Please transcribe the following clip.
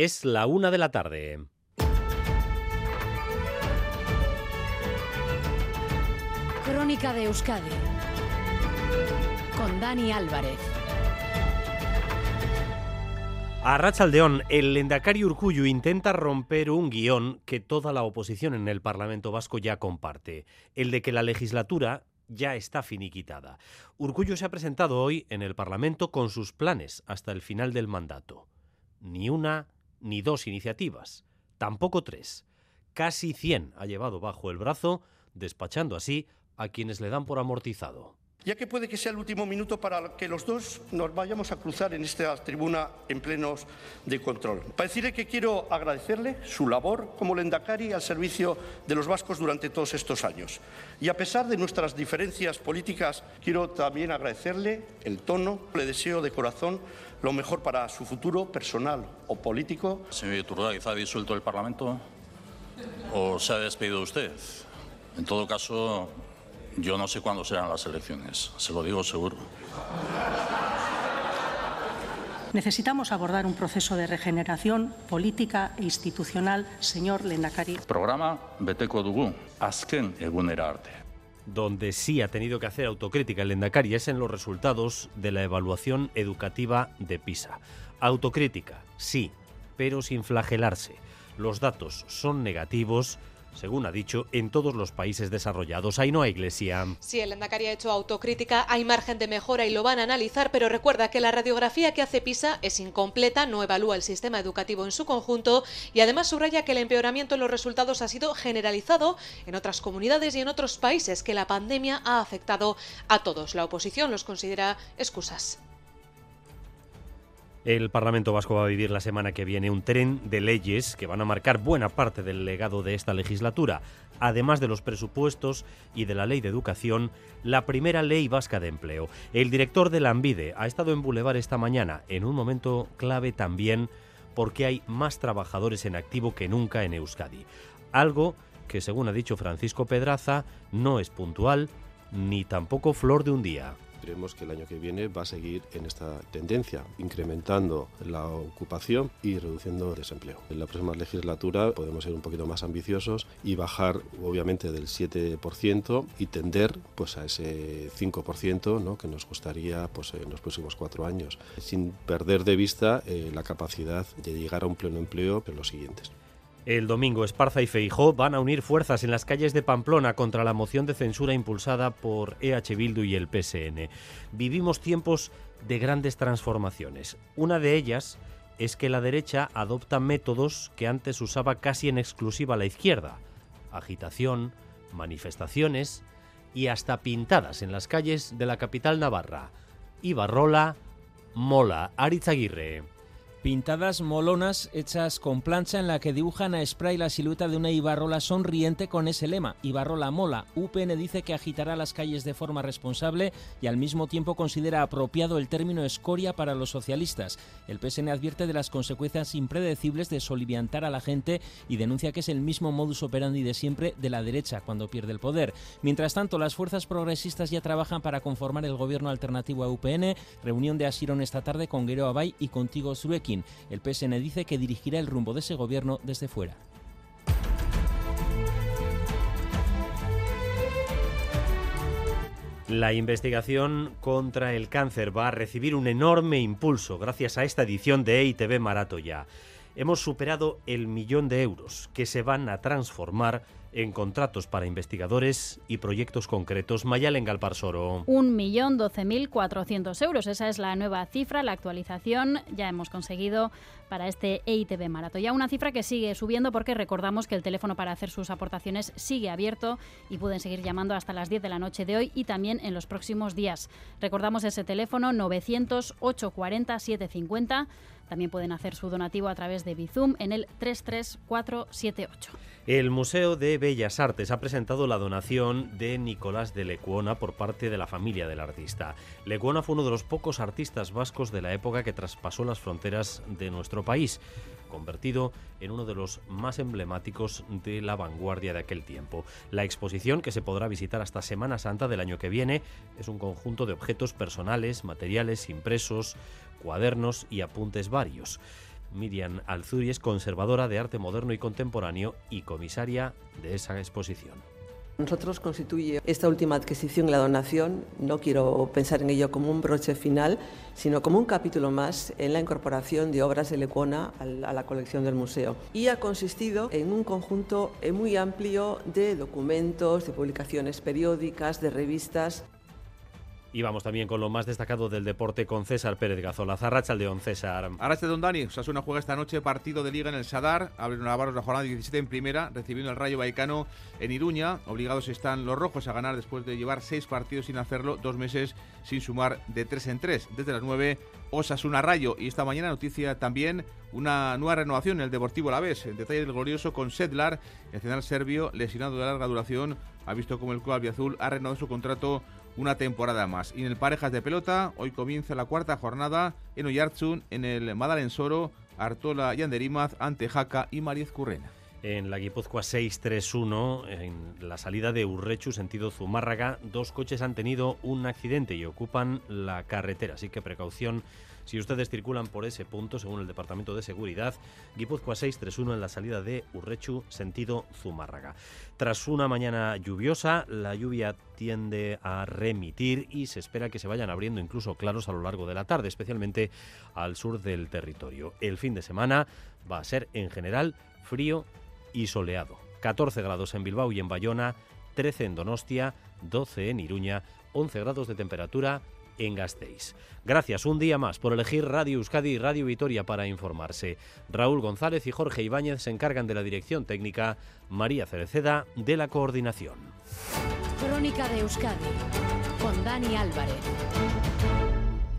Es la una de la tarde. Crónica de Euskadi con Dani Álvarez. A Rachaldeón, el Lendakari Urcuyu intenta romper un guion que toda la oposición en el Parlamento Vasco ya comparte, el de que la legislatura ya está finiquitada. Urcuyu se ha presentado hoy en el Parlamento con sus planes hasta el final del mandato. Ni una ni dos iniciativas, tampoco tres. Casi 100 ha llevado bajo el brazo, despachando así a quienes le dan por amortizado ya que puede que sea el último minuto para que los dos nos vayamos a cruzar en esta tribuna en plenos de control. Para decirle que quiero agradecerle su labor como lendakari al servicio de los vascos durante todos estos años. Y a pesar de nuestras diferencias políticas, quiero también agradecerle el tono. Le deseo de corazón lo mejor para su futuro personal o político. Señor Iturgaiz, ¿ha disuelto el Parlamento o se ha despedido usted? En todo caso, yo no sé cuándo serán las elecciones, se lo digo seguro. Necesitamos abordar un proceso de regeneración política e institucional, señor Lendakari. Programa beteko dugu, azken egunera arte. Donde sí ha tenido que hacer autocrítica el Lendakari es en los resultados de la evaluación educativa de PISA. Autocrítica, sí, pero sin flagelarse. Los datos son negativos según ha dicho, en todos los países desarrollados. Ahí no hay iglesia. Sí, el Endacari ha hecho autocrítica, hay margen de mejora y lo van a analizar, pero recuerda que la radiografía que hace PISA es incompleta, no evalúa el sistema educativo en su conjunto y además subraya que el empeoramiento en los resultados ha sido generalizado en otras comunidades y en otros países, que la pandemia ha afectado a todos. La oposición los considera excusas. El Parlamento Vasco va a vivir la semana que viene un tren de leyes que van a marcar buena parte del legado de esta legislatura. Además de los presupuestos y de la ley de educación, la primera ley vasca de empleo. El director de la ha estado en Boulevard esta mañana, en un momento clave también porque hay más trabajadores en activo que nunca en Euskadi. Algo que, según ha dicho Francisco Pedraza, no es puntual ni tampoco flor de un día creemos que el año que viene va a seguir en esta tendencia, incrementando la ocupación y reduciendo el desempleo. En la próxima legislatura podemos ser un poquito más ambiciosos y bajar obviamente del 7% y tender pues a ese 5% ¿no? que nos gustaría pues, en los próximos cuatro años, sin perder de vista eh, la capacidad de llegar a un pleno empleo en los siguientes. El domingo, Esparza y Feijó van a unir fuerzas en las calles de Pamplona contra la moción de censura impulsada por EH Bildu y el PSN. Vivimos tiempos de grandes transformaciones. Una de ellas es que la derecha adopta métodos que antes usaba casi en exclusiva la izquierda. Agitación, manifestaciones y hasta pintadas en las calles de la capital navarra. Ibarrola, Mola, Aritzaguirre. Pintadas molonas hechas con plancha en la que dibujan a spray la silueta de una Ibarrola sonriente con ese lema, Ibarrola mola. UPN dice que agitará las calles de forma responsable y al mismo tiempo considera apropiado el término escoria para los socialistas. El PSN advierte de las consecuencias impredecibles de soliviantar a la gente y denuncia que es el mismo modus operandi de siempre de la derecha cuando pierde el poder. Mientras tanto, las fuerzas progresistas ya trabajan para conformar el gobierno alternativo a UPN. Reunión de Asirón esta tarde con Guero Abay y contigo El PSN dice que dirigirá el rumbo de ese gobierno desde fuera. La investigación contra el cáncer va a recibir un enorme impulso gracias a esta edición de EITB Maratoya. Hemos superado el millón de euros que se van a transformar en contratos para investigadores y proyectos concretos. Mayalen Galparsoro. Un millón doce mil cuatrocientos euros. Esa es la nueva cifra, la actualización. Ya hemos conseguido para este EITB Marato. Ya una cifra que sigue subiendo porque recordamos que el teléfono para hacer sus aportaciones sigue abierto y pueden seguir llamando hasta las 10 de la noche de hoy y también en los próximos días. Recordamos ese teléfono 900 840 750 también pueden hacer su donativo a través de Bizum en el 33478. El Museo de Bellas Artes ha presentado la donación de Nicolás de Lecuona por parte de la familia del artista. Lecuona fue uno de los pocos artistas vascos de la época que traspasó las fronteras de nuestro país convertido en uno de los más emblemáticos de la vanguardia de aquel tiempo. La exposición, que se podrá visitar hasta Semana Santa del año que viene, es un conjunto de objetos personales, materiales, impresos, cuadernos y apuntes varios. Miriam Alzuri es conservadora de arte moderno y contemporáneo y comisaria de esa exposición. Nosotros constituye esta última adquisición y la donación, no quiero pensar en ello como un broche final, sino como un capítulo más en la incorporación de obras de Lecuona a la colección del museo. Y ha consistido en un conjunto muy amplio de documentos, de publicaciones periódicas, de revistas. Y vamos también con lo más destacado del deporte con César Pérez Gazola. Zarrachaldeón, César. Arraste Don Dani, Osasuna juega esta noche partido de liga en el Sadar. Abren Navarros la jornada 17 en primera, recibiendo el Rayo Vallecano en Iruña. Obligados están los rojos a ganar después de llevar seis partidos sin hacerlo, dos meses sin sumar de tres en tres. Desde las nueve, Osasuna Rayo. Y esta mañana noticia también una nueva renovación en el Deportivo La Vez. En detalle del glorioso con Sedlar, el central serbio, lesionado de larga duración, ha visto como el club albiazul ha renovado su contrato una temporada más. Y en el Parejas de Pelota, hoy comienza la cuarta jornada en Oyarzun, en el Madalen Soro, Artola y Anderimaz ante Jaca y Mariez Currena. En la Guipúzcoa 631, en la salida de Urrechu, sentido Zumárraga, dos coches han tenido un accidente y ocupan la carretera. Así que precaución si ustedes circulan por ese punto, según el Departamento de Seguridad, Guipúzcoa 631 en la salida de Urrechu, sentido Zumárraga. Tras una mañana lluviosa, la lluvia tiende a remitir y se espera que se vayan abriendo incluso claros a lo largo de la tarde, especialmente al sur del territorio. El fin de semana va a ser en general frío y soleado. 14 grados en Bilbao y en Bayona, 13 en Donostia, 12 en Iruña, 11 grados de temperatura en Gasteiz. Gracias un día más por elegir Radio Euskadi y Radio Vitoria para informarse. Raúl González y Jorge Ibáñez se encargan de la dirección técnica, María Cereceda de la coordinación. Crónica de Euskadi con Dani Álvarez.